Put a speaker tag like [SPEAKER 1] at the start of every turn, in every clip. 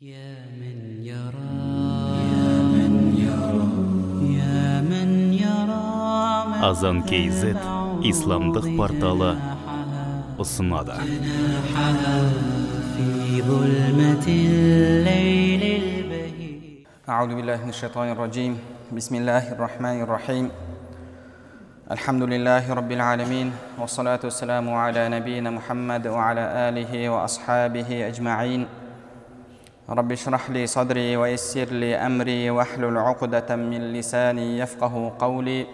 [SPEAKER 1] يا من يرى يا من يرى يا من يرى
[SPEAKER 2] азан kz исламдық порталы ұсынады
[SPEAKER 1] في ظلمة الليل البهيج
[SPEAKER 3] أعوذ بالله من الشيطان الرجيم بسم الله الرحمن الرحيم الحمد لله رب العالمين والصلاة والسلام على نبينا محمد وعلى آله وأصحابه أجمعين رب اشرح لي صدري ويسر لي أمري واحلل عقدة من لساني يفقه قولي.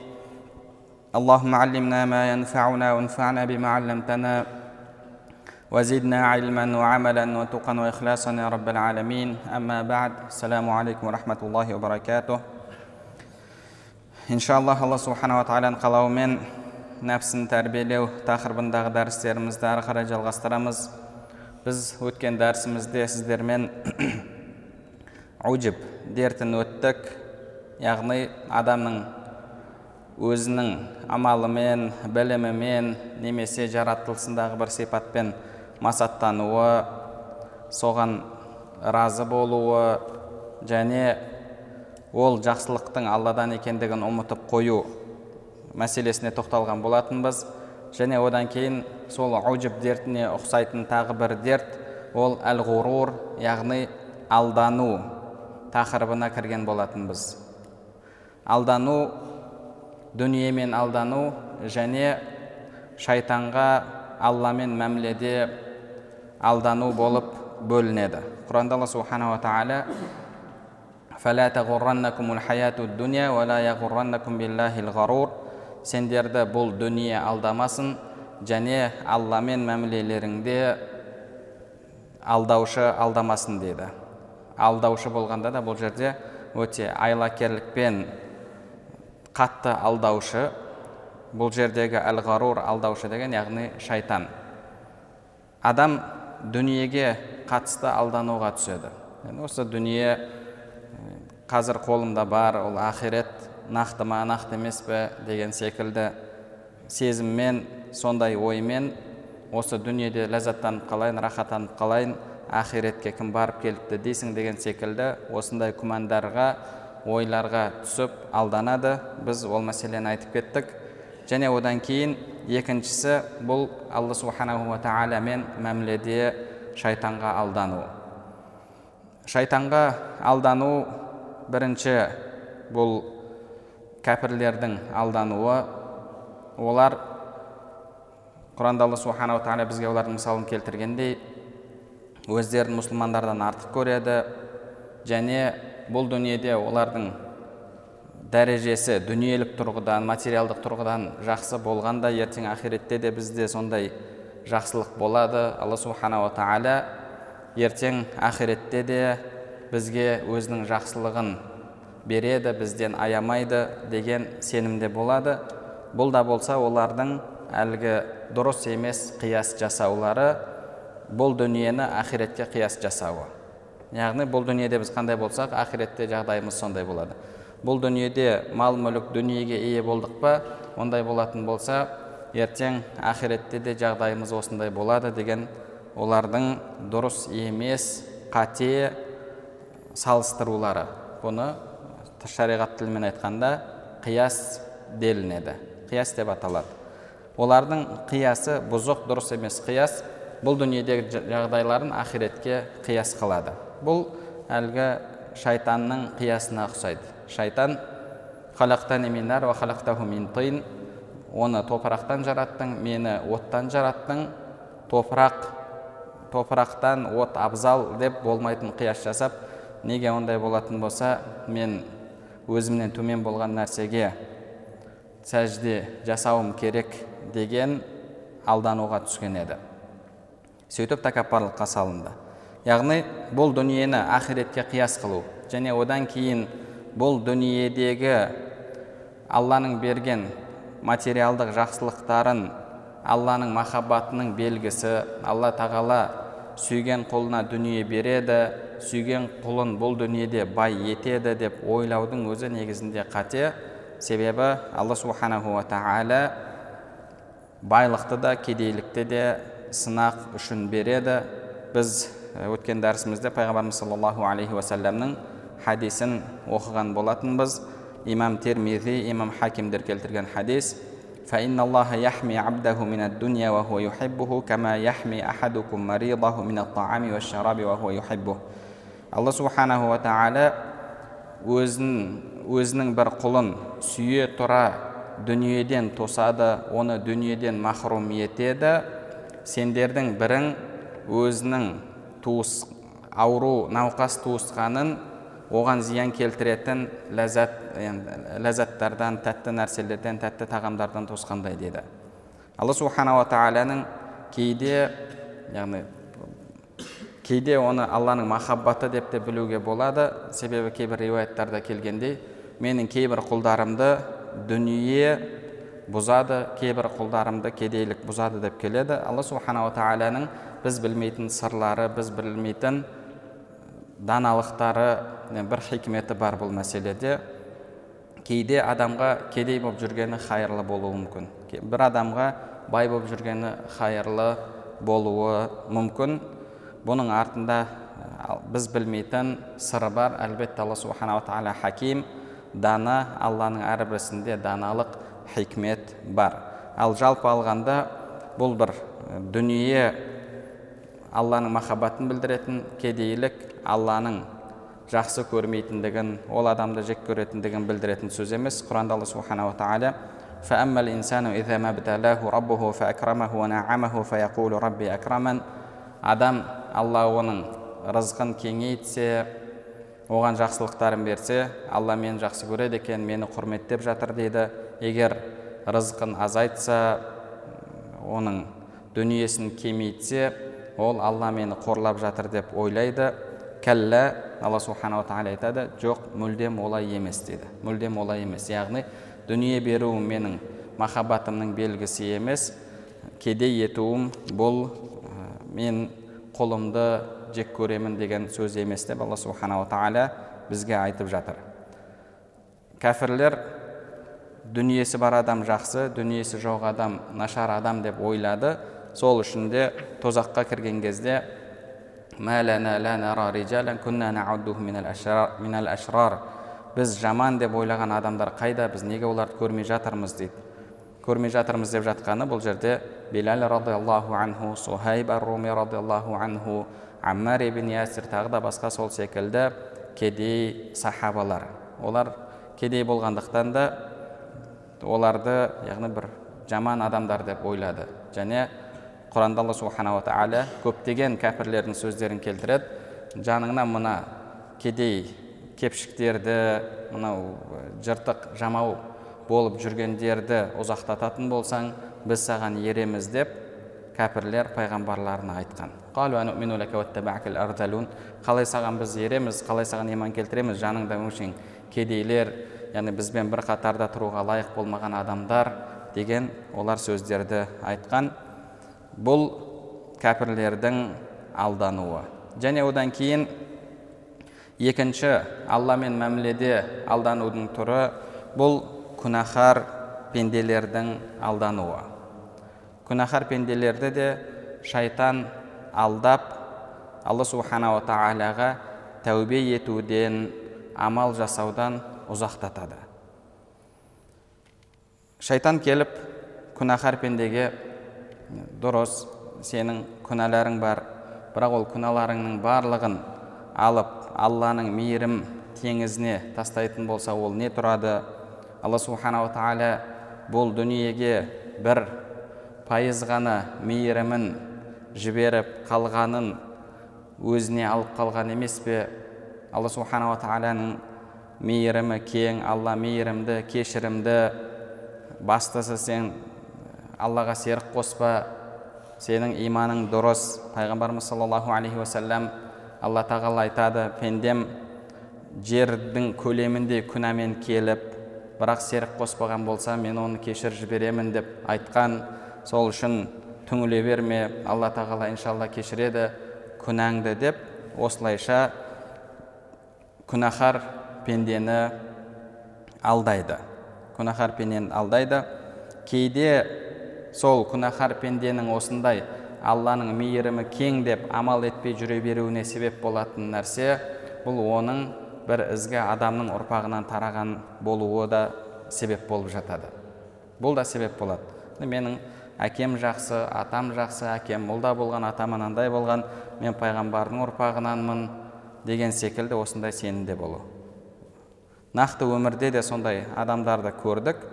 [SPEAKER 3] اللهم علمنا ما ينفعنا وانفعنا بما علمتنا. وزدنا علما وعملا وتقا وإخلاصا يا رب العالمين. أما بعد السلام عليكم ورحمة الله وبركاته. إن شاء الله الله سبحانه وتعالى قلومين نفسن تربيلو تأخر بندغ درس ترمز دار خرج الغسترمز біз өткен дәрісімізде сіздермен уджиб дертін өттік яғни адамның өзінің амалымен білімімен немесе жаратылысындағы бір сипатпен масаттануы соған разы болуы және ол жақсылықтың алладан екендігін ұмытып қою мәселесіне тоқталған болатынбыз және одан кейін сол уджиб дертіне ұқсайтын тағы бір дерт ол әл ғурур яғни алдану тақырыбына кірген болатынбыз алдану дүниемен алдану және шайтанға алламен мәміледе алдану болып бөлінеді құранда алла субханала тағала فلا تغرنكم الحياة الدنيا ولا يغرنكم بالله الغرور сендерді бұл дүние алдамасын және алламен мәмілелеріңде алдаушы алдамасын деді. Алдаушы болғанда да бұл жерде өте айлакерлікпен қатты алдаушы бұл жердегі әл ғарур алдаушы деген яғни шайтан. Адам дүниеге қатысты алдануға түседі. Осы дүние қазір қолымда бар ол ақирет нақты ма нақты емес пе деген секілді сезіммен сондай оймен осы дүниеде ләззаттанып қалайын рахаттанып қалайын ақиретке кім барып келіпті дейсің деген секілді осындай күмәндарға ойларға түсіп алданады. Біз ол мәселені айтып кеттік. Және одан кейін екіншісі бұл алла субханаху тағаламен мәміледе шайтанға алдану. Шайтанға алдану бірінші бұл кәпірлердің алдануы. Олар құранда алла субханала тағала бізге олардың мысалын келтіргендей өздерін мұсылмандардан артық көреді. Және бұл дүниеде олардың дәрежесі дүниелік тұрғыдан материалдық тұрғыдан жақсы болғанда ертең ақиретте де бізде сондай жақсылық болады. Алла субханала тағала ертең ақиретте де бізге өзінің жақсылығын береді бізден аямайды деген сенімде болады. Бұл да болса олардың әлгі дұрыс емес қияс жасаулары бұл дүниені ақиретке қияс жасауы. Яғни бұл дүниеде біз қандай болсақ ақиретте жағдайымыз сондай болады. Бұл дүниеде мал мүлік дүниеге ие болдық па ондай болатын болса ертең ақиретте де жағдайымыз осындай болады деген олардың дұрыс емес қате салыстырулары. Бұны шариғат тілімен айтқанда қияс делінеді. Қияс деп аталады. Олардың қиясы бұзық дұрыс емес қияс. Бұл дүниедегі жағдайларын ақиретке қияс қылады. Бұл әлгі шайтанның қиясына ұқсайды. Шайтан оны топырақтан жараттың мені оттан жараттың. Топырақ топырақтан от абзал деп болмайтын қияс жасап неге ондай болатын болса мен өзімнен төмен болған нәрсеге сәжде жасауым керек. Деген алдануға түскен еді. Сөйтіп тәкаппарлыққа салынды. Яғни бұл дүниені ақиретке қияс қылу және одан кейін бұл дүниедегі алланың берген материалдық жақсылықтарын алланың махаббатының белгісі алла тағала сүйген құлына дүние береді сүйген құлын бұл дүниеде бай етеді деп ойлаудың өзі негізінде қате. Себебі алла субханаху тағала байлықты да кедейлікті де сынақ үшін береді біз өткен дәрісімізде пайғамбарымыз саллаллаху алейхи уассаламның хадисін оқыған болатынбыз имам термизи имам хакимдер келтірген хадис فإن الله يحمي عبده من الدنيا وهو يحبه كما يحمي أحدكم مريضه من الطعام والشراب وهو يحبه алла субханаху ва тағала өзін өзінің бір құлын сүйе тұра дүниеден тосады оны дүниеден махрұм етеді сендердің бірің өзінің туыс ауру науқас туысқанын оған зиян келтіретін ләззат ләззаттардан тәтті нәрселерден тәтті тағамдардан тосқандай деді алла субханала тағаланың кейде яғни кейде оны алланың махаббаты деп те білуге болады. Себебі кейбір риуаяттарда келгендей менің кейбір құлдарымды дүние бұзады кейбір құлдарымды кедейлік бұзады деп келеді. Алла субханала тағаланың біз білмейтін сырлары біз білмейтін даналықтары бір хикметі бар бұл мәселеде. Кейде адамға кедей болып жүргені хайырлы болуы мүмкін. Бір адамға бай болып жүргені хайырлы болуы мүмкін. Бұның артында біз білмейтін сыры бар. Әлбетте алла субханала тағала хаким дана алланың әрбірісінде даналық хикмет бар ал жалпы алғанда бұл бір дүние алланың махаббатын білдіретін кедейлік алланың жақсы көрмейтіндігін ол адамды жек көретіндігін білдіретін сөз емес құранда алла субханала тағала فأما الإنسان إذا ما ابتلاه ربه فأكرمه ونعمه فيقول ربي أكرمن адам алла оның рызқын кеңейтсе оған жақсылықтарын берсе алла мені жақсы көреді екен мені құрметтеп жатыр дейді. Егер рызқын азайтса оның дүниесін кемейтсе ол алла мені қорлап жатыр деп ойлайды. Кәллә алла субханала тағала айтады жоқ мүлдем олай емес дейді. Мүлдем олай емес. Яғни дүние беруім менің махаббатымның белгісі емес кедей етуім бұл мен қолымды жек көремін деген сөз емес деп алла субханала тағала бізге айтып жатыр кәфірлер дүниесі бар адам жақсы дүниесі жоқ адам нашар адам деп ойлады сол үшін де тозаққа кірген кезде біз жаман деп ойлаған адамдар қайда біз неге оларды көрмей жатырмыз дейді көрмей жатырмыз деп жатқаны бұл жерде билал радиаллаху анху сухайб руми радиаллаху анху аммар ибн ясир тағы да басқа сол секілді кедей сахабалар. Олар кедей болғандықтан да оларды яғни бір жаман адамдар деп ойлады. Және құранда алла субханала тағала көптеген кәпірлердің сөздерін келтіреді. Жаныңнан мына кедей кепшіктерді мынау жыртық жамау болып жүргендерді ұзақтататын болсаң біз саған ереміз деп кәпірлер пайғамбарларына айтқан. Қалай саған біз ереміз қалай саған иман келтіреміз жаныңда өңшең кедейлер яғни бізбен бір қатарда тұруға лайық болмаған адамдар деген олар сөздерді айтқан бұл кәпірлердің алдануы және одан кейін екінші алламен мәміледе алданудың түрі бұл күнәһар пенделердің алдануы күнәһар пенделерді де шайтан алдап алла субханала тағалаға тәубе етуден амал жасаудан ұзақтатады. Шайтан келіп күнәһар пендеге дұрыс сенің күнәларың бар бірақ ол күнәларыңның барлығын алып алланың мейірім теңізіне тастайтын болса ол не тұрады? Алла субханала тағала бұл дүниеге бір пайыз ғана мейірімін жіберіп қалғанын өзіне алып қалған емес пе? Алла субханала тағаланың мейірімі кең алла мейірімді кешірімді бастысы сен аллаға серік қоспа сенің иманың дұрыс. Пайғамбарымыз саллаллаху алейхи уассалам алла тағала айтады пендем жердің көлеміндей күнәмен келіп бірақ серік қоспаған болса мен оны кешіріп жіберемін деп айтқан. Сол үшін түңіле берме алла тағала иншалла кешіреді күнәңді деп осылайша күнәһар пендені алдайды. Күнәһар пендені алдайды. Кейде сол күнәһар пенденің осындай алланың мейірімі кең деп амал етпей жүре беруіне себеп болатын нәрсе бұл оның бір ізгі адамның ұрпағынан тараған болуы да себеп болып жатады. Бұл да себеп болады. Менің әкем жақсы атам жақсы әкем молда болған атам анандай болған мен пайғамбардың ұрпағынанмын деген секілді осындай сенімде болу. Нақты өмірде де сондай адамдарды көрдік.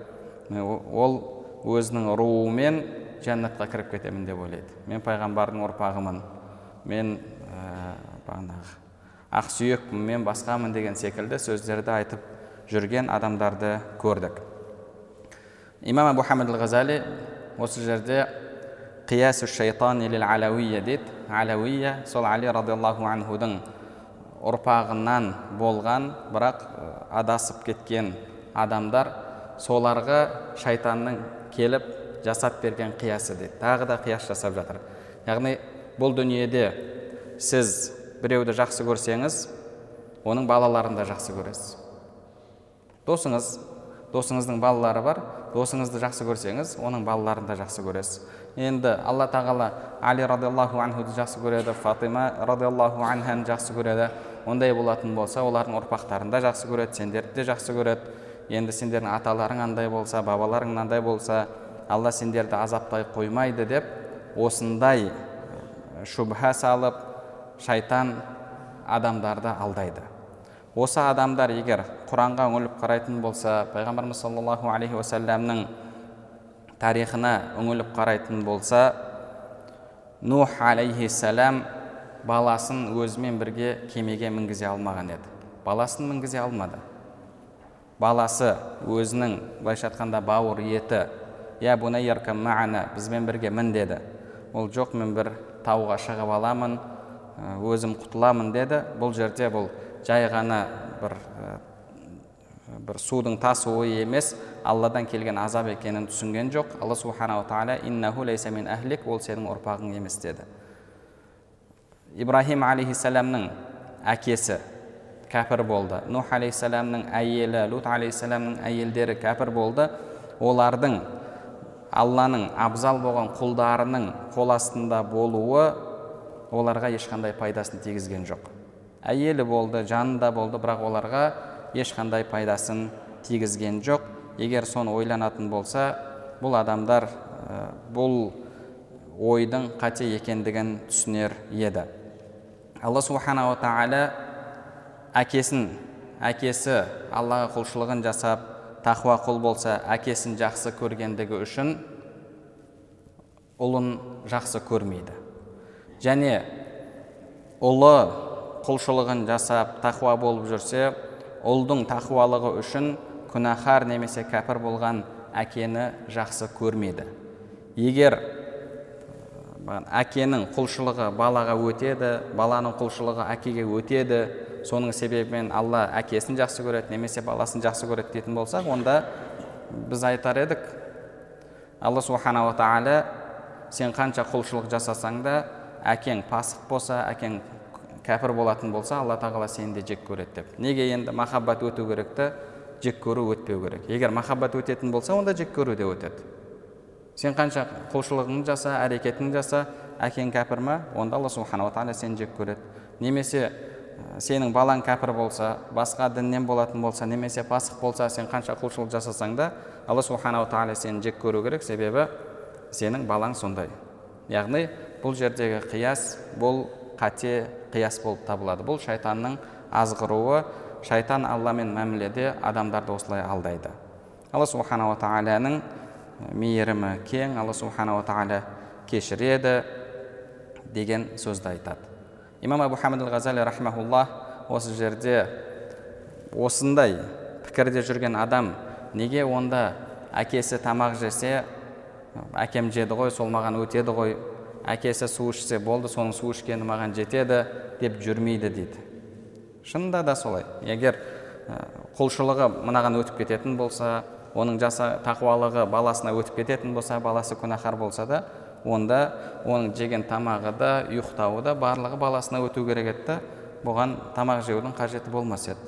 [SPEAKER 3] Ол өзінің руымен жәннатқа кіріп кетемін деп ойлайды. Мен пайғамбардың ұрпағымын. Мен ә, бағанағы ақсүйекпін мен басқамын деген секілді сөздерді айтып жүрген адамдарды көрдік. Имам абу хамид ал ғазали осы жерде қиясу шайтан алауия дейді. Алауия сол али радиаллаху анхудың ұрпағынан болған бірақ адасып кеткен адамдар соларға шайтанның келіп жасап берген қиясы дейді. Тағы да қияс жасап жатыр. Яғни бұл дүниеде сіз біреуді жақсы көрсеңіз оның балаларын да жақсы көресіз. Досыңыз досыңыздың балалары бар досыңызды жақсы көрсеңіз оның балаларын да жақсы көресіз. Енді алла тағала али радиаллаху анхуды жақсы көреді фатима радиаллаху анханы жақсы көреді. Ондай болатын болса олардың ұрпақтарын да жақсы көреді сендерді де жақсы көреді. Енді сендердің аталарың андай болса бабаларың мынандай болса алла сендерді азаптай қоймайды деп осындай шубха салып шайтан адамдарды алдайды. Осы адамдар егер құранға үңіліп қарайтын болса пайғамбарымыз саллаллаху алейхи уассаламның тарихына үңіліп қарайтын болса нух алейхиссалам баласын өзімен бірге кемеге мінгізе алмаған еді. Баласын мінгізе алмады. Баласы өзінің былайша айтқанда бауыр еті я маана бізбен бірге мін деді. Ол жоқ мен бір тауға шығып аламын өзім құтыламын деді. Бұл жерде бұл жай ғана бір бір судың тасуы емес алладан келген азап екенін түсінген жоқ. Алла субханала тағала иннаху лейса мин әхлик ол сенің ұрпағың емес деді. Ибраһим алейхисаламның әкесі кәпір болды. Нух алейхисаламның әйелі лут алейхисаламның әйелдері кәпір болды. Олардың алланың абзал болған құлдарының қол астында болуы оларға ешқандай пайдасын тигізген жоқ. Әйелі болды жанында болды бірақ оларға ешқандай пайдасын тигізген жоқ. Егер соны ойланатын болса бұл адамдар бұл ойдың қате екендігін түсінер еді. Алла субханала тағала әкесін әкесі аллаға құлшылығын жасап тақуа құл болса әкесін жақсы көргендігі үшін ұлын жақсы көрмейді. Және ұлы құлшылығын жасап тақуа болып жүрсе ұлдың тақуалығы үшін күнәһар немесе кәпір болған әкені жақсы көрмейді егер әкенің құлшылығы балаға өтеді баланың құлшылығы әкеге өтеді соның себебімен алла әкесін жақсы көреді немесе баласын жақсы көреді дейтін болсақ онда біз айтар едік алла субханала тағала сен қанша құлшылық жасасаң да әкең пасық болса әкең кәпір болатын болса алла тағала сені де жек көреді деп. Неге енді махаббат өту керек та жек көру өтпеу керек. Егер махаббат өтетін болса онда жек көру де өтеді. Сен қанша құлшылығыңды жаса әрекетіңді жаса әкең кәпір ма? Онда алла субханала тағала сені жек көреді. Немесе сенің балаң кәпір болса басқа діннен болатын болса немесе пасық болса сен қанша құлшылық жасасаң да алла субханала тағала сені жек көру керек. Себебі сенің балаң сондай. Яғни бұл жердегі қияс бұл қате қияс болып табылады. Бұл шайтанның азғыруы шайтан алламен мәміледе адамдарды осылай алдайды. Алла субханала тағаланың мейірімі кең алла субханала тағала кешіреді деген сөзді айтады. Имам абу хамид ал ғазали рахмаулла осы жерде осындай пікірде жүрген адам неге онда әкесі тамақ жесе әкем жеді ғой сол маған өтеді ғой әкесі су ішсе болды соның су ішкені маған жетеді деп жүрмейді дейді. Шынында да солай. Егер құлшылығы мынаған өтіп кететін болса оның жаса тақуалығы баласына өтіп кететін болса баласы күнәһар болса да онда оның жеген тамағы да ұйықтауы да барлығы баласына өту керек еді бұған тамақ жеудің қажеті болмас еді.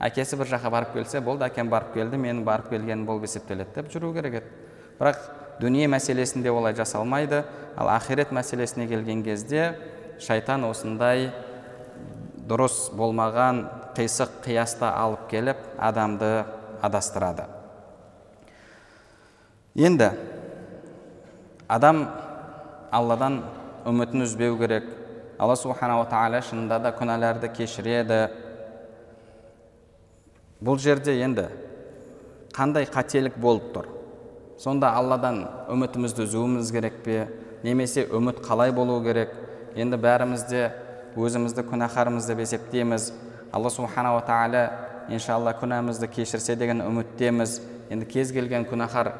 [SPEAKER 3] Әкесі бір жаққа барып келсе болды әкем барып келді менің барып келгенім болып есептеледі деп жүру керек еді. Бірақ дүние мәселесінде олай жасалмайды. Ал ақирет мәселесіне келген кезде шайтан осындай дұрыс болмаған қисық қияста алып келіп адамды адастырады. Енді адам алладан үмітін үзбеу керек. Алла субханала тағала шынында да күнәларды кешіреді. Бұл жерде енді қандай қателік болып тұр? Сонда алладан үмітімізді үзуіміз керек пе? Немесе үміт қалай болу керек? Енді бәріміз де өзімізді күнәһармыз деп есептейміз. Алла субханала тағала иншалла күнәмізді кешірсе деген үміттеміз. Енді кез келген күнәһар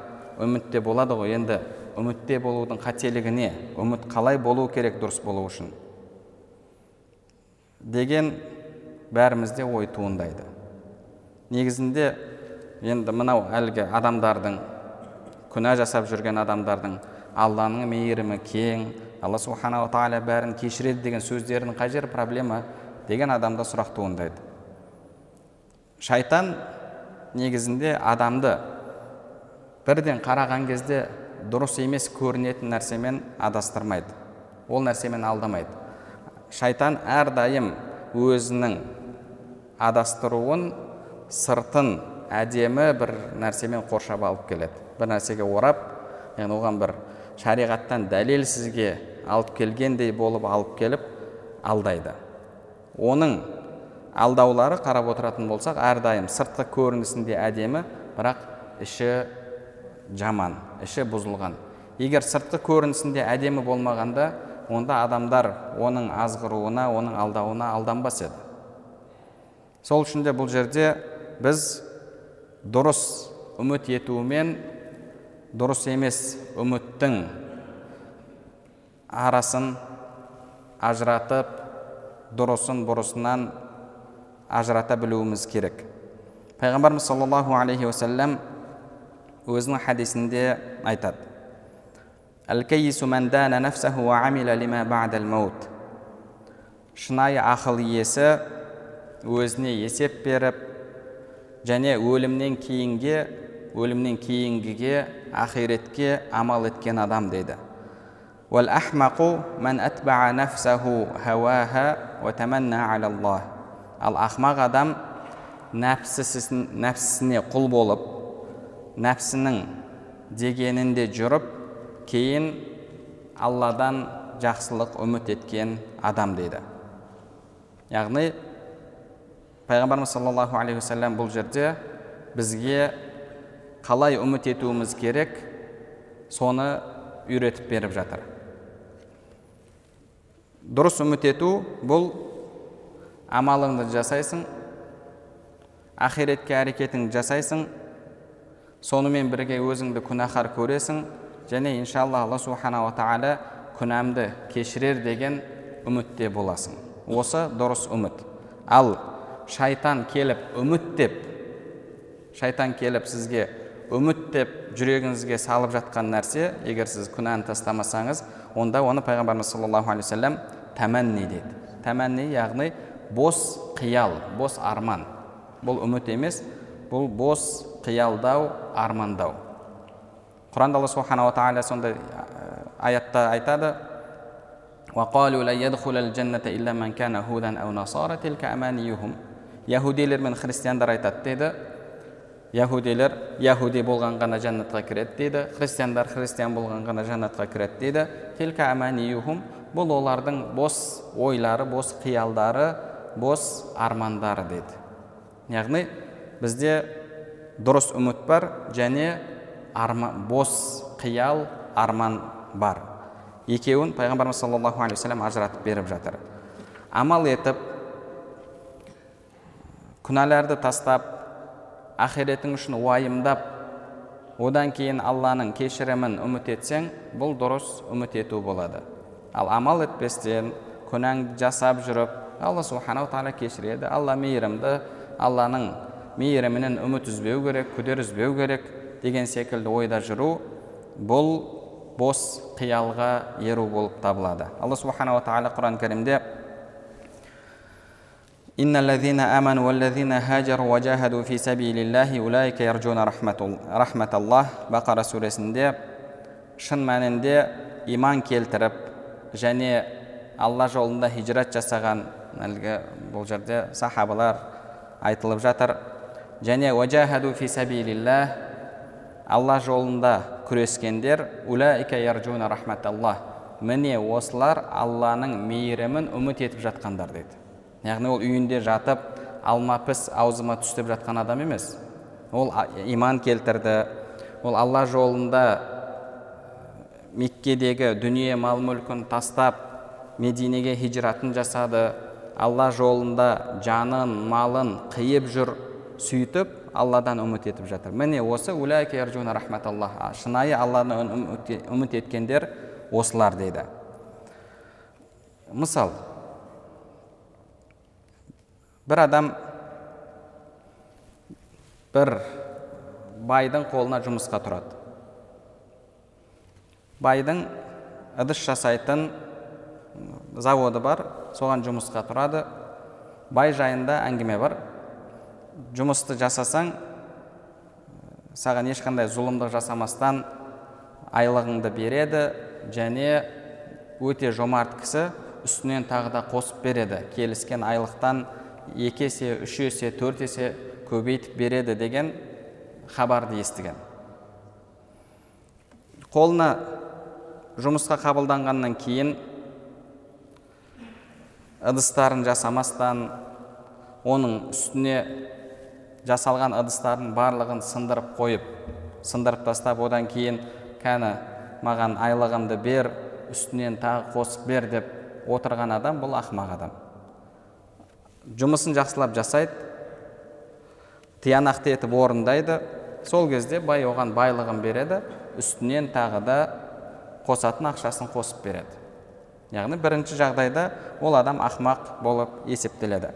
[SPEAKER 3] үмітте болады ғой. Енді үмітте болудың қателігі не? Үміт қалай болу керек дұрыс болу үшін? Деген бәрімізде ой туындайды. Негізінде енді мынау әлгі адамдардың күнә жасап жүрген адамдардың алланың мейірімі кең алла субханала тағала бәрін кешіреді деген сөздерінің қай жері проблема деген адамда сұрақ туындайды шайтан негізінде адамды бірден қараған кезде дұрыс емес көрінетін нәрсемен адастырмайды. Ол нәрсемен алдамайды. Шайтан әрдайым өзінің адастыруын сыртын әдемі бір нәрсемен қоршап алып келеді. Бір нәрсеге орап яғни оған бір шариғаттан дәлел сізге алып келгендей болып алып келіп алдайды. Оның алдаулары қарап отыратын болсақ әрдайым сыртқы көрінісінде әдемі бірақ іші жаман іші бұзылған. Егер сыртқы көрінісінде әдемі болмағанда онда адамдар оның азғыруына оның алдауына алданбас еді. Сол үшін де бұл жерде біз дұрыс үміт етумен дұрыс емес үміттің арасын ажыратып дұрысын бұрысынан ажырата білуіміз керек. Пайғамбарымыз саллаллаху алейхи уасалам өзінің хадисінде айтады. Шынайы ақыл иесі өзіне есеп беріп және өлімнен кейінге өлімнен кейінгіге ақиретке амал еткен адам дейді ал ақмақ адам нәпсісіне құл болып нәпсінің дегенінде жүріп кейін алладан жақсылық үміт еткен адам дейді яғни пайғамбарымыз саллаллаху алейхи уассалам бұл жерде бізге қалай үміт етуіміз керек соны үйретіп беріп жатыр. Дұрыс үміт ету бұл амалыңды жасайсың ақиретке әрекетіңді жасайсың сонымен бірге өзіңді күнәһар көресің және иншалла алла субханала тағала күнәмді кешірер деген үмітте боласың. Осы дұрыс үміт. Ал шайтан келіп үміт деп шайтан келіп сізге үміт деп жүрегіңізге салып жатқан нәрсе егер сіз күнәні тастамасаңыз онда оны пайғамбарымыз саллаллаху алейхи уассалам тәмәнни дейді. Тәмәнни яғни бос қиял бос арман. Бұл үміт емес бұл бос қиялдау армандау. Құранда алла субханала тағала сондай аятта айтады. Яхудилер мен христиандар айтады дейді. Яхудилер яхуди болған ғана жәннатқа кіреді дейді христиандар христиан болған ғана жәннатқа кіреді дейді. Тилка аманиюхум бұл олардың бос ойлары бос қиялдары бос армандары дейді. Яғни бізде дұрыс үміт бар және арма, бос қиял арман бар. Екеуін пайғамбарымыз саллаллаху алейхи вассалам ажыратып беріп жатыр. Амал етіп күнәларды тастап ақиретің үшін уайымдап одан кейін алланың кешірімін үміт етсең бұл дұрыс үміт ету болады. Ал амал етпестен күнәңді жасап жүріп алла субханала тағала кешіреді. Алла мейірімді алланың мейірімінен үміт үзбеу керек күдер үзбеу керек деген секілді ойда жүру бұл бос қиялға еру болып табылады. Алла субханала тағала құран кәрімде إن الذين آمنوا والذين هاجروا وجاهدوا في سبيل الله أولئك يرجون رحمة, رحمة الله бақара сүресінде шын мәнінде иман келтіріп және алла жолында хижрат жасаған әлгі бұл жерде сахабалар айтылып жатыр және уажахаду фи сабилиллах алла жолында күрескендер улаика ярджуна рахматаллах міне осылар алланың мейірімін үміт етіп жатқандар дейді яғни ол үйінде жатып алма піс аузыма түс деп жатқан адам емес. Ол иман келтірді. Ол алла жолында меккедегі дүние мал мүлкін тастап мединеге хижратын жасады. Алла жолында жанын малын қиып жүр сөйтіп алладан үміт етіп жатыр. Міне осы шынайы алладан үміт еткендер осылар дейді. Мысал бір адам бір байдың қолына жұмысқа тұрады байдың ыдыс жасайтын заводы бар соған жұмысқа тұрады бай жайында әңгіме бар жұмысты жасасаң саған ешқандай зұлымдық жасамастан айлығыңды береді және өте жомарт кісі үстінен тағы да қосып береді келіскен айлықтан екі есе үш есе төрт есе көбейтіп береді деген хабарды естіген. Қолына жұмысқа қабылданғаннан кейін ыдыстарын жасамастан оның үстіне жасалған ыдыстардың барлығын сындырып қойып сындырып тастап одан кейін кәні маған айлығымды бер үстінен тағы қосып бер деп отырған адам бұл ақымақ адам. Жұмысын жақсылап жасайды. Тиянақты етіп орындайды. Сол кезде бай оған байлығын береді. Үстінен тағы да қосатын ақшасын қосып береді. Яғни бірінші жағдайда ол адам ақымақ болып есептеледі.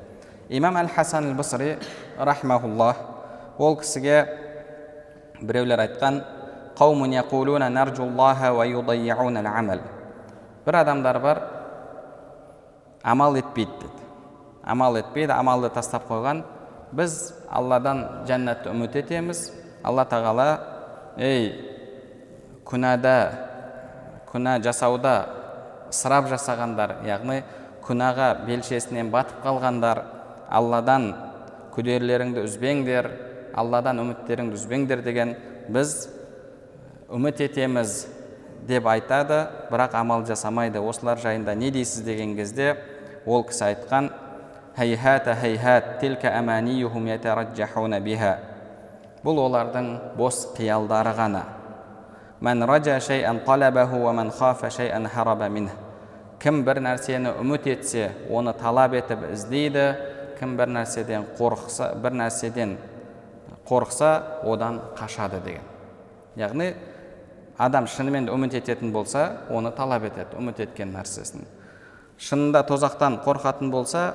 [SPEAKER 3] Имам әл хасан әл бысри рахмауллах ол кісіге біреулер айтқан бір адамдар бар амал етпейді амал етпейді амалды тастап қойған біз алладан жәннатты үміт етеміз. Алла тағала ей күнәда күнә жасауда ысырап жасағандар яғни күнәға белшесінен батып қалғандар алладан күдерлеріңді үзбеңдер алладан үміттеріңді үзбеңдер деген біз үміт етеміз деп айтады бірақ амал жасамайды. Осылар жайында не дейсіз деген кезде ол кісі айтқан бұл олардың бос қиялдары ғана кім бір нәрсені үміт етсе оны талап етіп іздейді кім бір нәрседен қорықса бір нәрседен қорықса одан қашады деген яғни адам шынымен үміт ететін болса оны талап етеді үміт еткен нәрсесін шынында тозақтан қорқатын болса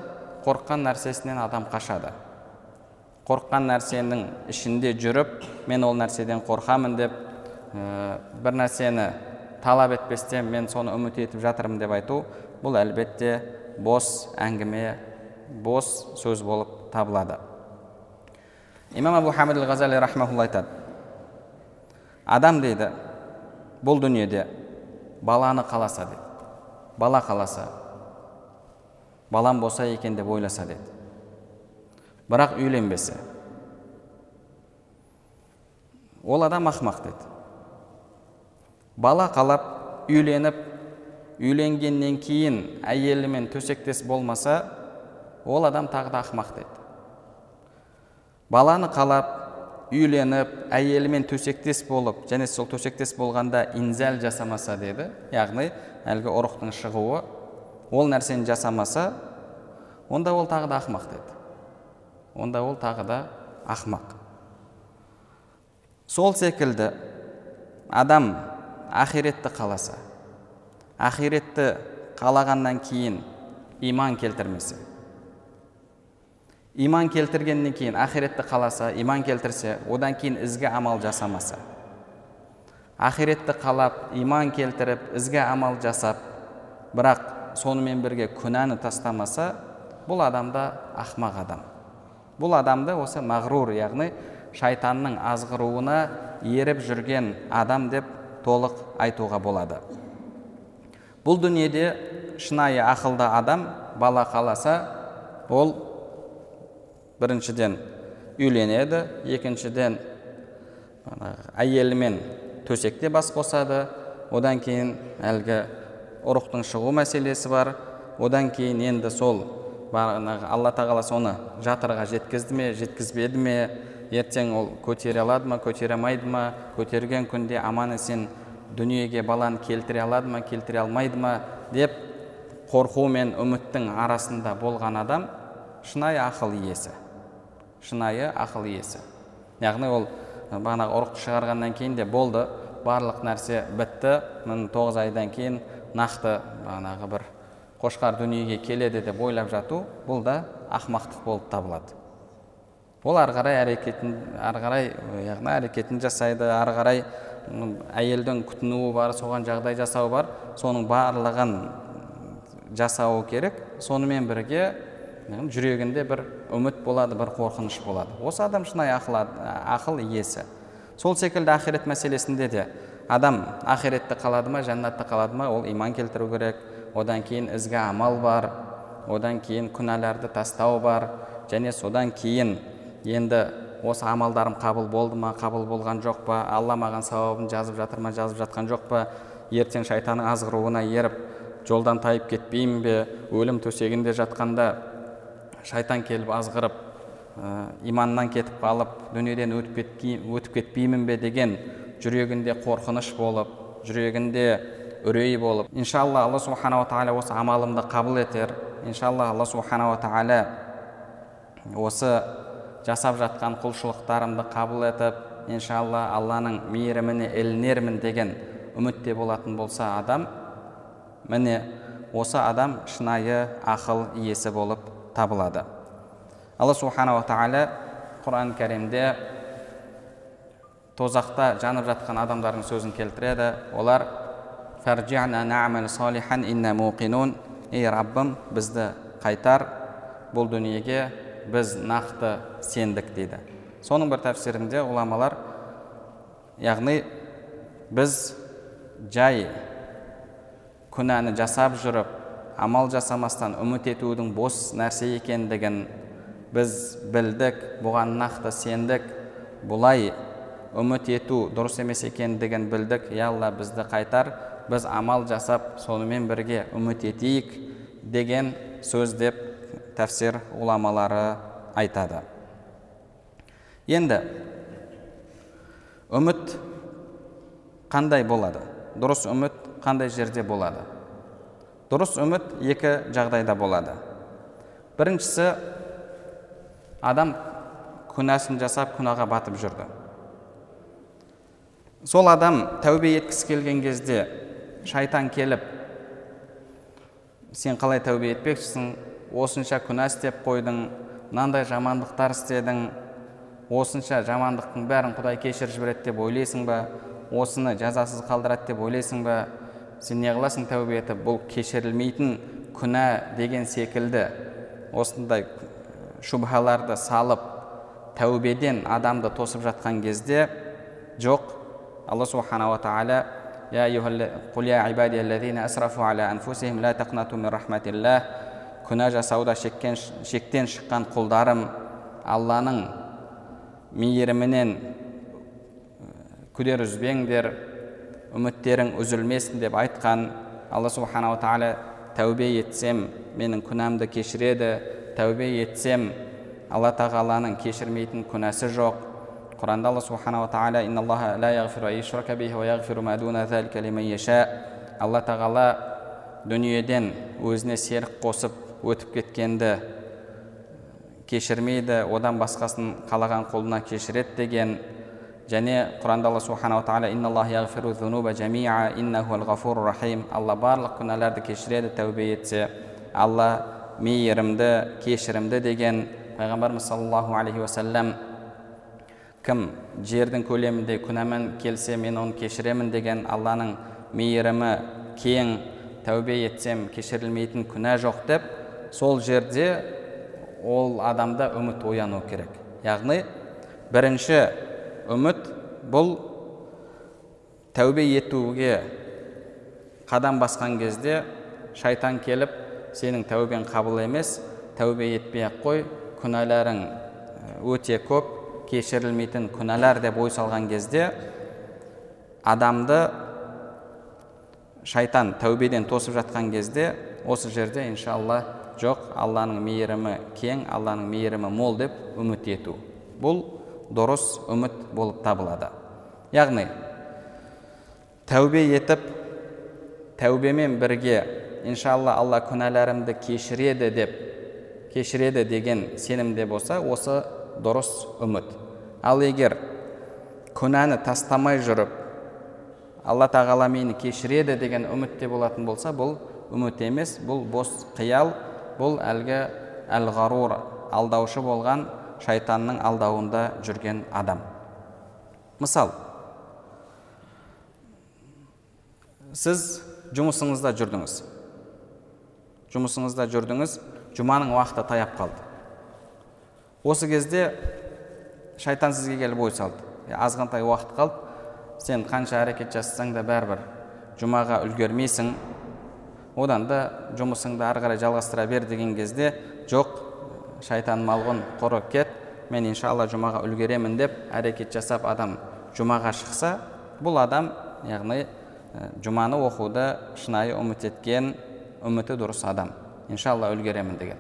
[SPEAKER 3] қорыққан нәрсесінен адам қашады. Қорыққан нәрсенің ішінде жүріп мен ол нәрседен қорқамын деп бір нәрсені талап етпестен мен соны үміт етіп жатырмын деп айту бұл әлбетте бос әңгіме бос сөз болып табылады. Имам абу хамид ғазали рахмаулла айтады адам дейді бұл дүниеде баланы қаласа дейді бала қаласа балам болса екен деп ойласа деді. Бірақ үйленбесе. Ол адам ақымақ деді. Бала қалап үйленіп үйленгеннен кейін әйелімен төсектес болмаса ол адам тағы да ақымақ деді. Баланы қалап үйленіп әйелімен төсектес болып және сол төсектес болғанда инзәл жасамаса деді яғни әлгі ұрықтың шығуы ол нәрсені жасамаса онда ол тағы да ақымақ деді. Онда ол тағы да ақымақ. Сол секілді адам ақиретті қаласа ақиретті қалағаннан кейін иман келтірмесе иман келтіргеннен кейін ақиретті қаласа иман келтірсе одан кейін ізгі амал жасамаса ақиретті қалап иман келтіріп ізгі амал жасап бірақ сонымен бірге күнәні тастамаса бұл адамда ақмақ адам. Бұл адамды осы мағрур яғни шайтанның азғыруына еріп жүрген адам деп толық айтуға болады. Бұл дүниеде шынайы ақылды адам бала қаласа ол біріншіден үйленеді екіншіден әйелімен төсекте бас қосады. Одан кейін әлгі ұрықтың шығу мәселесі бар. Одан кейін енді сол бағанағы алла тағала соны жатырға жеткізді ме жеткізбеді ме? Ертең ол көтере алады ма көтере алмайды ма? Көтерген күнде аман есен дүниеге баланы келтіре алады ма келтіре алмайды ма? Деп қорқу мен үміттің арасында болған адам шынайы ақыл иесі. Шынайы ақыл иесі. Яғни ол бағанағы ұрықты шығарғаннан кейін де болды. Барлық нәрсе бітті. Міне тоғыз айдан кейін нақты бағанағы бір қошқар дүниеге келеді деп ойлап жату бұл да ақымақтық болып табылады. Ол ары қарай әрекетін ары қарай яғни әрекетін жасайды ары қарай әйелдің күтінуі бар соған жағдай жасау бар соның барлығын жасауы керек сонымен бірге жүрегінде бір үміт болады бір қорқыныш болады. Осы адам шынайы ақыл, ақыл иесі. Сол секілді ақирет мәселесінде де адам ақиретте қалады ма жәннатта қалады ма ол иман келтіру керек. Одан кейін ізгі амал бар одан кейін күнәларды тастау бар. Және содан кейін енді осы амалдарым қабыл болды ма қабыл болған жоқ па алла маған сауабын жазып жатыр ма жазып жатқан жоқ па? Ертең шайтанның азғыруына еріп жолдан тайып кетпеймін бе? Өлім төсегінде жатқанда шайтан келіп азғырып ә, иманнан кетіп қалып дүниеден өтіп, кетпеймін бе? деген жүрегінде қорқыныш болып жүрегінде үрей болып иншалла алла субханала тағала осы амалымды қабыл етер. Иншалла алла субханала тағала осы жасап жатқан құлшылықтарымды қабыл етіп иншалла алланың мейіріміне ілінермін деген үмітте болатын болса адам міне осы адам шынайы ақыл иесі болып табылады. Алла субханала тағала құран кәрімде тозақта жанып жатқан адамдардың сөзін келтіреді. Олар ей раббым бізді қайтар бұл дүниеге біз нақты сендік дейді. Соның бір тәпсірінде ғұламалар яғни біз жай күнәні жасап жүріп амал жасамастан үміт етудің бос нәрсе екендігін біз білдік бұған нақты сендік бұлай үміт ету дұрыс емес екендігін білдік. Я алла бізді қайтар біз амал жасап сонымен бірге үміт етейік деген сөз деп тәфсир ғұламалары айтады. Енді үміт қандай болады? Дұрыс үміт қандай жерде болады? Дұрыс үміт екі жағдайда болады. Біріншісі адам күнәсін жасап күнәға батып жүрді. Сол адам тәубе еткісі келген кезде шайтан келіп сен қалай тәубе етпекшісің? Осынша күнә істеп қойдың мынандай жамандықтар істедің осынша жамандықтың бәрін құдай кешіріп жібереді деп ойлайсың ба? Осыны жазасыз қалдырады деп ойлайсың ба? Сен не қыласың тәубе етіп? Бұл кешірілмейтін күнә деген секілді осындай шубхаларды салып тәубеден адамды тосып жатқан кезде жоқ алла субханала тағала күнә жасауда шеккен, шектен шыққан құлдарым алланың мейірімінен күдер үзбеңдер үміттерің үзілмесін деп айтқан алла субханала тағала тәубе етсем менің күнәмді кешіреді тәубе етсем алла тағаланың кешірмейтін күнәсі жоқ құранда алла субханала тағала алла тағала дүниеден өзіне серік қосып өтіп кеткенді кешірмейді одан басқасын қалаған құлына кешіреді деген және құранда алла субханала тағала алла барлық күнәларды кешіреді тәубе етсе алла мейірімді кешірімді деген пайғамбарымыз саллаллаху алейхи уассалам кім жердің көлемінде күнәмен келсе мен оны кешіремін деген алланың мейірімі кең тәубе етсем кешірілмейтін күнә жоқ деп сол жерде ол адамда үміт ояну керек. Яғни бірінші үміт бұл тәубе етуге қадам басқан кезде шайтан келіп сенің тәубең қабыл емес тәубе етпей ақ қой күнәларың өте көп кешірілмейтін күнәлар деп ой салған кезде адамды шайтан тәубеден тосып жатқан кезде осы жерде иншалла жоқ алланың мейірімі кең алланың мейірімі мол деп үміт ету. Бұл дұрыс үміт болып табылады. Яғни тәубе етіп тәубемен бірге иншалла алла күнәларымды кешіреді деп кешіреді деген сенімде болса осы дұрыс үміт. Ал егер күнәні тастамай жүріп алла тағала мені кешіреді деген үмітте болатын болса бұл үміт емес бұл бос қиял бұл әлгі әл ғарур алдаушы болған шайтанның алдауында жүрген адам. Мысал сіз жұмысыңызда жүрдіңіз. Жұмысыңызда жүрдіңіз жұманың уақыты таяп қалды. Осы кезде шайтан сізге келіп ой салды. Азғантай уақыт қалды. Сен қанша әрекет жасасаң да бәрібір жұмаға үлгермейсің. Одан да жұмысыңды ары қарай жалғастыра бер деген кезде жоқ шайтан малғұн құры кет мен иншалла жұмаға үлгеремін деп әрекет жасап адам жұмаға шықса бұл адам яғни жұманы оқуды шынайы үміт еткен үміті дұрыс адам. Иншалла үлгеремін деген.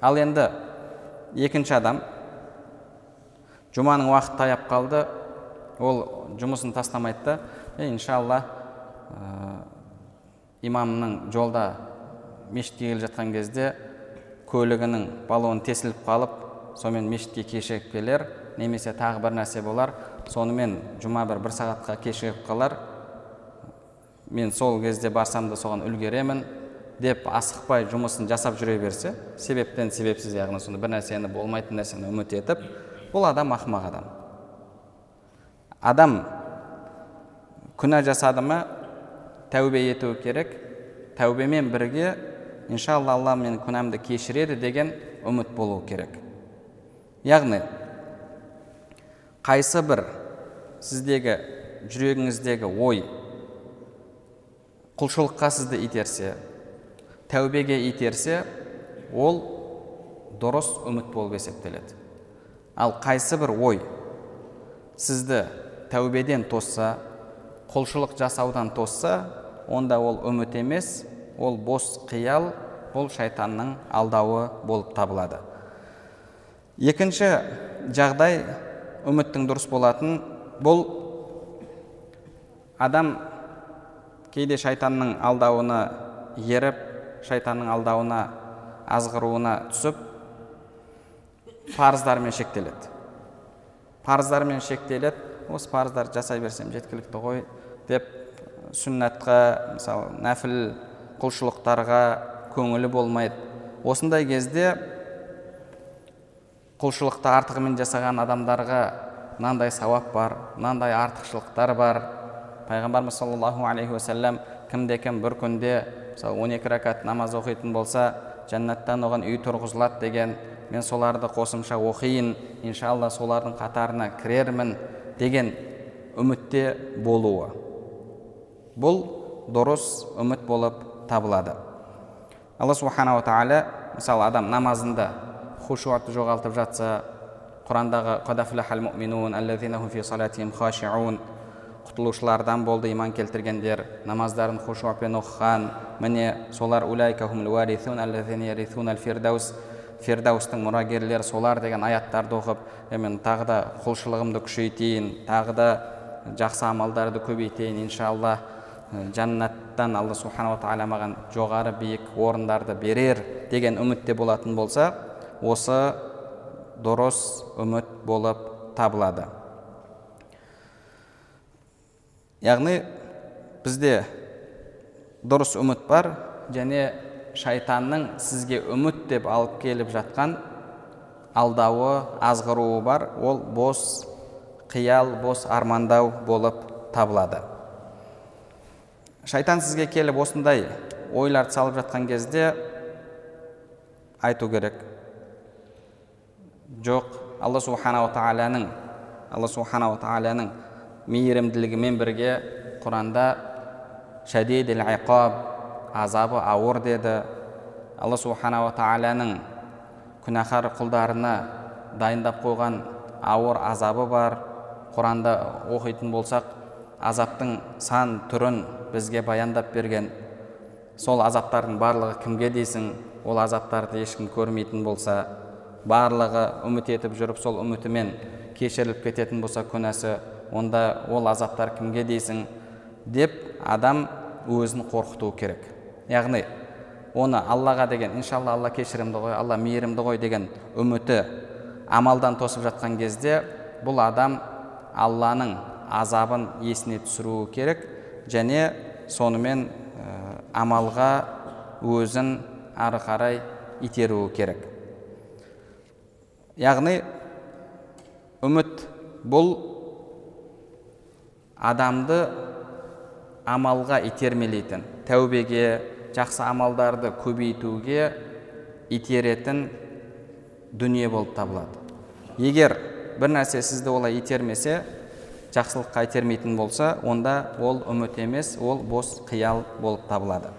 [SPEAKER 3] Ал енді екінші адам. Жұманың уақыты таяп қалды. Ол жұмысын тастамайды да е иншалла имамның жолда мешітке келе жатқан кезде көлігінің баллоны тесіліп қалып сонымен мешітке кешігіп келер. Немесе тағы бір нәрсе болар. Сонымен жұма бір бір сағатқа кешігіп қалар. Мен сол кезде барсам да соған үлгеремін. Деп асықпай жұмысын жасап жүре берсе себептен себепсіз яғни сонда бір нәрсені болмайтын нәрсені үміт етіп бұл адам ақымақ адам. Адам күнә жасады ма тәубе етуі керек тәубемен бірге иншалла алла менің күнәмді кешіреді деген үміт болу керек. Яғни қайсы бір сіздегі жүрегіңіздегі ой құлшылыққа сізді итерсе тәубеге итерсе ол дұрыс үміт болып есептеледі. Ал қайсы бір ой сізді тәубеден тосса құлшылық жасаудан тосса онда ол үміт емес ол бос қиял бұл шайтанның алдауы болып табылады. Екінші жағдай үміттің дұрыс болатын бұл адам кейде шайтанның алдауына еріп шайтанның алдауына азғыруына түсіп парыздармен шектеледі. Парыздармен шектеледі осы парыздарды жасай берсем жеткілікті ғой деп сүннатқа мысалы нәпіл құлшылықтарға көңілі болмайды. Осындай кезде құлшылықты артығымен жасаған адамдарға мынандай сауап бар мынандай артықшылықтар бар. Пайғамбарымыз саллаллаху алейхи уассалам кімде кім бір күнде мысалы он екі рәкат намаз оқитын болса жәннаттан оған үй тұрғызылады деген мен соларды қосымша оқиын иншалла солардың қатарына кірермін деген үмітте болуы. Бұл дұрыс үміт болып табылады. Алла субханала тағала мысалы адам намазында хушуатты жоғалтып жатса құрандағы құтылушылардан болды иман келтіргендер намаздарын хушуаппен оқыған міне солар фирдаустың мұрагерлері солар деген аяттарды оқып мен тағы да құлшылығымды күшейтейін тағы да жақсы амалдарды көбейтейін иншалла жәннаттан алла субханала тағала маған жоғары биік орындарды берер деген үмітте болатын болса осы дұрыс үміт болып табылады яғни бізде дұрыс үміт бар және шайтанның сізге үміт деп алып келіп жатқан алдауы азғыруы бар. Ол бос қиял бос армандау болып табылады. Шайтан сізге келіп осындай ойларды салып жатқан кезде айту керек. Жоқ алла субханала тағаланың алла субханала тағаланың мейірімділігімен бірге құранда шәдидил иқаб азабы ауыр деді. Алла субханала тағаланың күнәһар құлдарына дайындап қойған ауыр азабы бар. Құранда оқитын болсақ азаптың сан түрін бізге баяндап берген. Сол азаптардың барлығы кімге дейсің? Ол азаптарды ешкім көрмейтін болса барлығы үміт етіп жүріп сол үмітімен кешіріліп кететін болса күнәсі онда ол азаптар кімге дейсің деп адам өзін қорқыту керек. Яғни оны аллаға деген иншалла алла кешірімді ғой алла мейірімді ғой деген үміті амалдан тосып жатқан кезде бұл адам алланың азабын есіне түсіруі керек және сонымен амалға өзін ары қарай итеруі керек. Яғни үміт бұл адамды амалға итермелейтін тәубеге жақсы амалдарды көбейтуге итеретін дүние болып табылады. Егер бір нәрсе сізді олай итермесе жақсылыққа итермейтін болса онда ол үміт емес ол бос қиял болып табылады.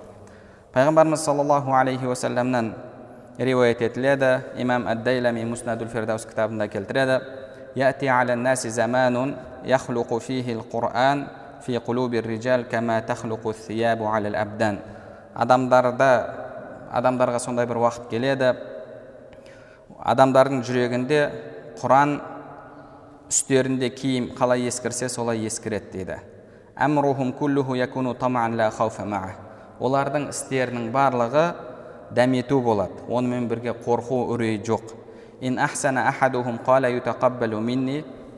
[SPEAKER 3] Пайғамбарымыз саллаллаху алейхи уассаламнан риуаят етіледі имам ад дайлами муснадул фирдаус кітабында келтіреді يأتي على الناس زمان يخلق فيه القرآن في قلوب الرجال كما تخلق الثياب على الأبدان адамдарда адамдарға сондай бір уақыт келеді адамдардың жүрегінде құран үстерінде киім қалай ескірсе солай ескіреді дейді олардың істерінің барлығы дәмету болады онымен бірге қорқу үрей жоқ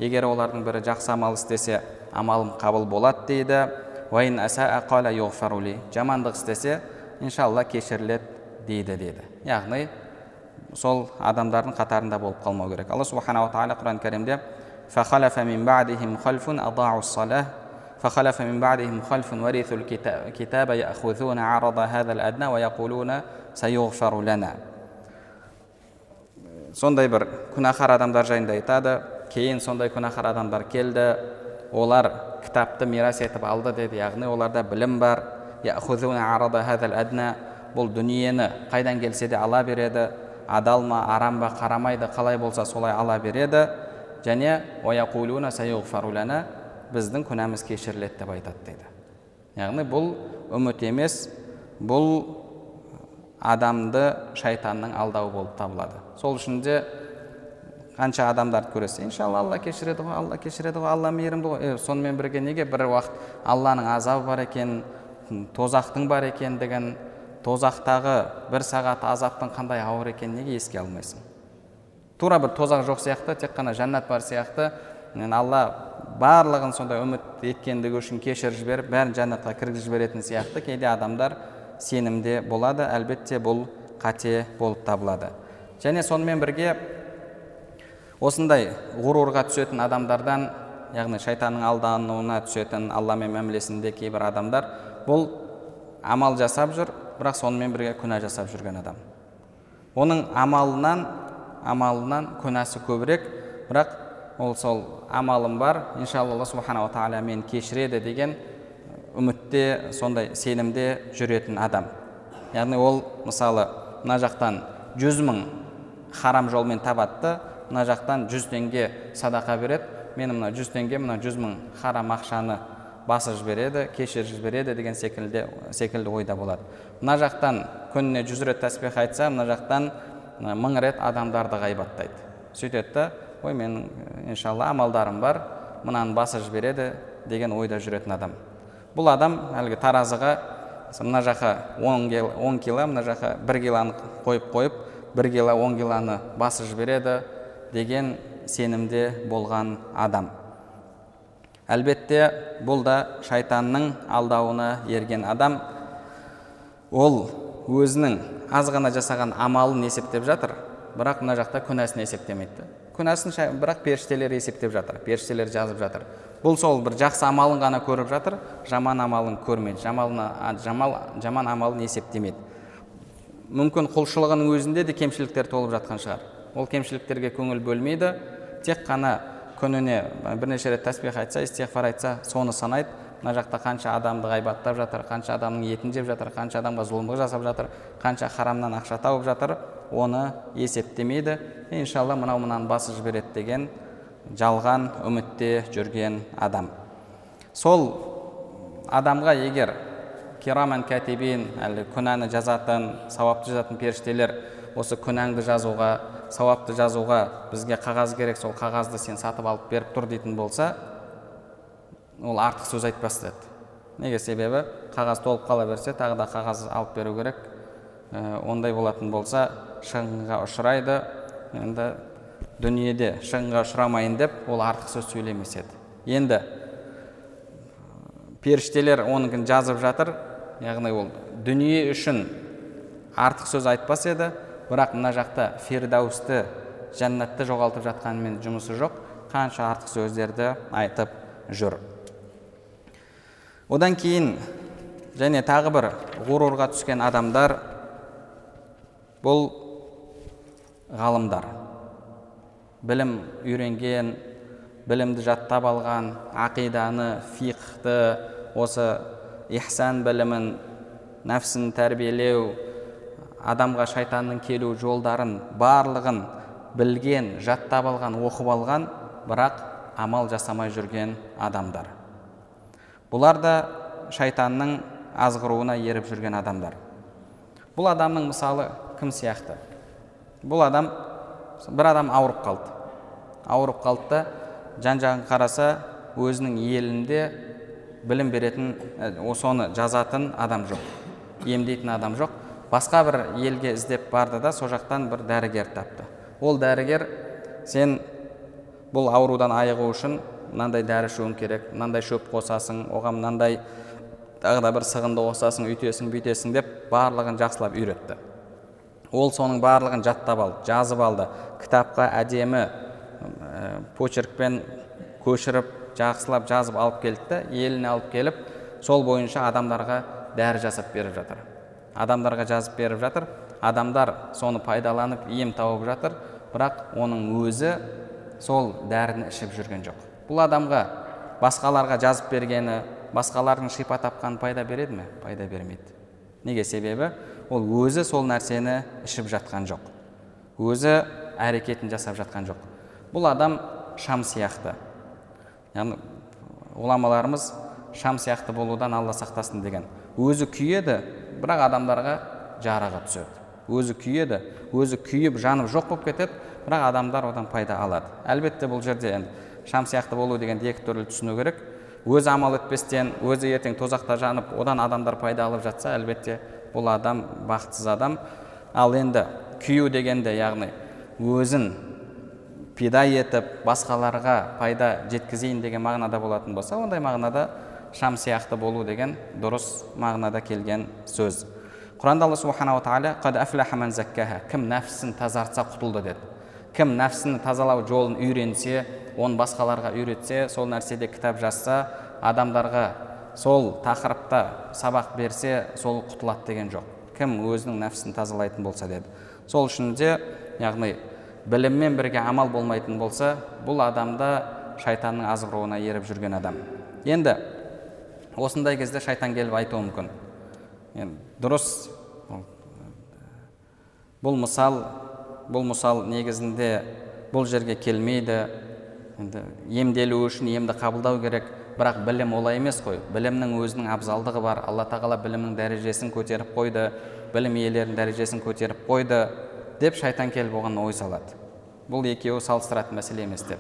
[SPEAKER 3] егер олардың бірі жақсы амал істесе амалым қабыл болады дейді жамандық істесе иншалла кешіріледі дейді деді яғни сол адамдардың қатарында болып қалмау керек алла субханала тағала құран кәрімде فخلف من بعدهم خلف أضاعوا الصلاة فخلف من بعدهم خلف ورثوا الكتاب يأخذون عرض هذا الأدنى ويقولون سيغفر لنا сондай бір күнәһар адамдар жайында айтады кейін сондай күнәһар адамдар келді олар кітапты мирас етіп алды деді яғни оларда білім бар бұл дүниені қайдан келсе де ала береді адал ма арам ба қарамайды қалай болса солай ала береді және біздің күнәміз кешіріледі деп айтады дейді яғни бұл үміт емес бұл адамды шайтанның алдауы болып табылады сол үшін де қанша адамдарды көресіз. Иншалла алла кешіреді ғой алла кешіреді ғой алла мейірімді ғой. Е, сонымен бірге неге бір уақыт алланың азабы бар екен тозақтың бар екендігін тозақтағы бір сағат азаптың қандай ауыр екенін неге еске алмайсың? Тура бір тозақ жоқ сияқты тек қана жәннат бар сияқты. Алла барлығын сондай үміт еткендігі үшін кешіріп жіберіп бәрін жәннатқа кіргізіп жіберетін сияқты. Кейде адамдар сенімде болады әлбетте бұл қате болып табылады. Және сонымен бірге осындай ғұрурға түсетін адамдардан яғни шайтанның алдануына түсетін алламен мәмілесінде кейбір адамдар бұл амал жасап жүр бірақ сонымен бірге күнә жасап жүрген адам. Оның амалынан амалынан күнәсі көбірек бірақ ол сол амалым бар иншалла алла субханала тағала мені кешіреді деген үмітте сондай сенімде жүретін адам. Яғни ол мысалы мына жақтан жүз мың харам жолмен табады мына жақтан жүз теңге садақа береді. Мені мына жүз теңге мына жүз мың харам ақшаны басып жібереді кешіріп жібереді деген секілді секілді ойда болады. Мына жақтан күніне жүз рет тәсбих айтса мына жақтан мың рет адамдарды ғайбаттайды. Сөйтеді да ой менің иншалла амалдарым бар мынаны басып жібереді деген ойда жүретін адам. Бұл адам әлгі таразыға мына жаққа он, кило мына жаққа бір килоны қойып қойып бір кило он килоны басып жібереді деген сенімде болған адам. Әлбетте бұл да шайтанның алдауына ерген адам. Ол өзінің аз ғана жасаған амалын есептеп жатыр. Бірақ мына жақта күнәсін есептемейді. Күнәсін бірақ періштелер есептеп жатыр періштелер жазып жатыр. Бұл сол бір жақсы амалын ғана көріп жатыр жаман амалын көрмейді жамалына, жамал, жаман амалын есептемейді. Мүмкін құлшылығының өзінде де кемшіліктер толып жатқан шығар. Ол кемшіліктерге көңіл бөлмейді. Тек қана күніне бірнеше рет тәсбих айтса истиғфар айтса соны санайды. Мына жақта қанша адамды ғайбаттап жатыр қанша адамның етін жеп жатыр қанша адамға зұлымдық жасап жатыр қанша харамнан ақша тауып жатыр оны есептемейді. Иншалла мынау мынаны басып жібереді деген жалған үмітте жүрген адам. Сол адамға егер кираман кәтибин әлі күнәні жазатын сауапты жазатын періштелер осы күнәңді жазуға сауапты жазуға бізге қағаз керек сол қағазды сен сатып алып беріп тұр дейтін болса ол артық сөз айтпас деді. Неге себебі? Қағаз толып қала берсе тағы да қағаз алып беру керек. Ә, ондай болатын болса шығынға ұшырайды. Енді дүниеде шығынға ұшырамайын деп ол артық сөз сөйлемес еді. Енді періштелер оныкін жазып жатыр. Яғни ол дүние үшін артық сөз айтпас еді бірақ мына жақта фирдаусты жәннатты жоғалтып жатқанымен жұмысы жоқ қанша артық сөздерді айтып жүр. Одан кейін және тағы бір ғұрурға түскен адамдар бұл ғалымдар. Білім үйренген білімді жаттап алған ақиданы фиқхты осы ихсан білімін нәпсін тәрбиелеу адамға шайтанның келу жолдарын барлығын білген жаттап алған оқып алған бірақ амал жасамай жүрген адамдар. Бұлар да шайтанның азғыруына еріп жүрген адамдар. Бұл адамның мысалы кім сияқты? Бұл адам бір адам ауырып қалды. Ауырып қалды да жан жағын қараса өзінің елінде білім беретін соны жазатын адам жоқ емдейтін адам жоқ. Басқа бір елге іздеп барды да сол жақтан бір дәрігер тапты. Ол дәрігер сен бұл аурудан айығу үшін мынандай дәрі ішуің керек мынандай шөп қосасың оған мынандай тағы да бір сығынды қосасың үйтесің бүйтесің деп барлығын жақсылап үйретті. Ол соның барлығын жаттап алды жазып алды. Кітапқа әдемі ә, почеркпен көшіріп жақсылап жазып алып келді еліне алып келіп сол бойынша адамдарға дәрі жасап беріп жатыр. Адамдарға жазып беріп жатыр. Адамдар соны пайдаланып ем тауып жатыр. Бірақ оның өзі сол дәріні ішіп жүрген жоқ. Бұл адамға басқаларға жазып бергені басқалардың шипа тапқаны пайда береді ме? Пайда бермейді. Неге себебі? Ол өзі сол нәрсені ішіп жатқан жоқ. Өзі әрекетін жасап жатқан жоқ. Бұл адам шам сияқты. Яғни ғұламаларымыз шам сияқты болудан алла сақтасын деген. Өзі күйеді бірақ адамдарға жарығы түседі. Өзі күйеді өзі күйіп жанып жоқ болып кетеді бірақ адамдар одан пайда алады. Әлбетте бұл жерде енді шам сияқты болу дегенді екі түрлі түсіну керек. Өзі амал етпестен өзі ертең тозақта жанып одан адамдар пайда алып жатса әлбетте бұл адам бақытсыз адам. Ал енді күйу дегенде яғни өзін пида етіп басқаларға пайда жеткізейін деген мағынада болатын болса ондай мағынада шам сияқты болу деген дұрыс мағынада келген сөз құранда алла субханала тағала кім нәпсісін тазартса құтылды деді кім нәпсіні тазалау жолын үйренсе оны басқаларға үйретсе сол нәрседе кітап жазса адамдарға сол тақырыпта сабақ берсе сол құтылады деген жоқ кім өзінің нәпсісін тазалайтын болса деді сол үшін де яғни біліммен бірге амал болмайтын болса бұл адамда шайтанның азғыруына еріп жүрген адам енді осындай кезде шайтан келіп айтуы мүмкін. Енді дұрыс. Бұл мысал бұл мысал негізінде бұл жерге келмейді. Енді емделу үшін емді қабылдау керек. Бірақ білім олай емес қой. Білімнің өзінің абзалдығы бар. Алла тағала білімнің дәрежесін көтеріп қойды. Білім иелерінің дәрежесін көтеріп қойды деп шайтан келіп оған ой салады. Бұл екеуі салыстыратын мәселе емес деп.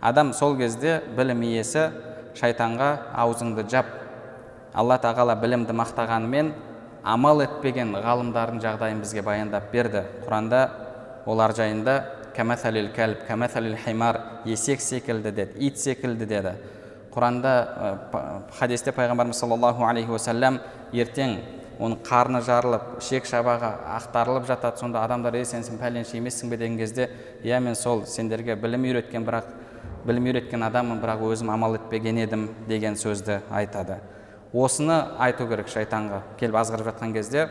[SPEAKER 3] Адам сол кезде білім иесі шайтанға аузыңды жап. Алла тағала білімді мақтағанымен амал етпеген ғалымдардың жағдайын бізге баяндап берді. Құранда олар жайында кәмәсәлил кәліп кәмәсәлил химар есек секілді деді ит секілді деді құранда хадисте пайғамбарымыз саллаллаху алейхи уассалам ертең оның қарны жарылып ішек шабағы ақтарылып жатады. Сонда адамдар ей сен пәленше емессің бе? деген кезде иә мен сол сендерге білім үйреткен бірақ білім үйреткен адаммын бірақ өзім амал етпеген едім деген сөзді айтады. Осыны айту керек шайтанға. Келіп азғырып жатқан кезде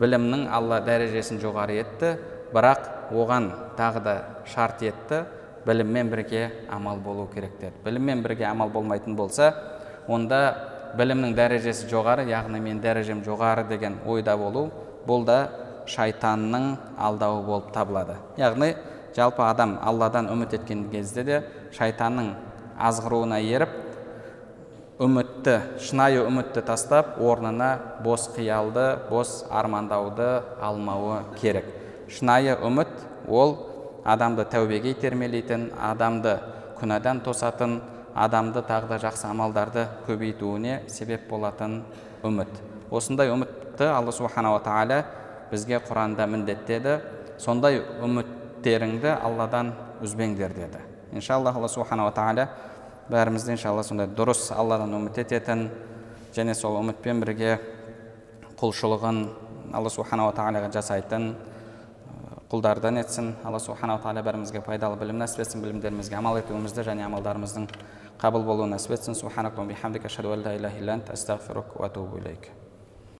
[SPEAKER 3] білімнің алла дәрежесін жоғары етті бірақ оған тағы да шарт етті біліммен бірге амал болу керек деді. Біліммен бірге амал болмайтын болса онда білімнің дәрежесі жоғары яғни мен дәрежем жоғары деген ойда болу бұл да шайтанның алдауы болып табылады. Яғни жалпы адам алладан үміт еткен кезде де шайтанның азғыруына еріп үмітті шынайы үмітті тастап орнына бос қиялды бос армандауды алмауы керек. Шынайы үміт ол адамды тәубеге итермелейтін адамды күнәдан тосатын адамды тағы да жақсы амалдарды көбейтуіне себеп болатын үміт. Осындай үмітті алла субханала тағала бізге құранда міндеттеді. Сондай үміттеріңді алладан үзбеңдер деді. Иншалла алла субханала тағала бәрімізді иншалла сондай дұрыс алладан үміт ететін және сол үмітпен бірге құлшылығын алла субханала тағалаға жасайтын құлдардан етсін. Алла субханала тағала бәрімізге пайдалы білім нәсіп етсін білімдерімізге амал етуімізді және амалдарымыздың қабыл болуын нәсіп етсін.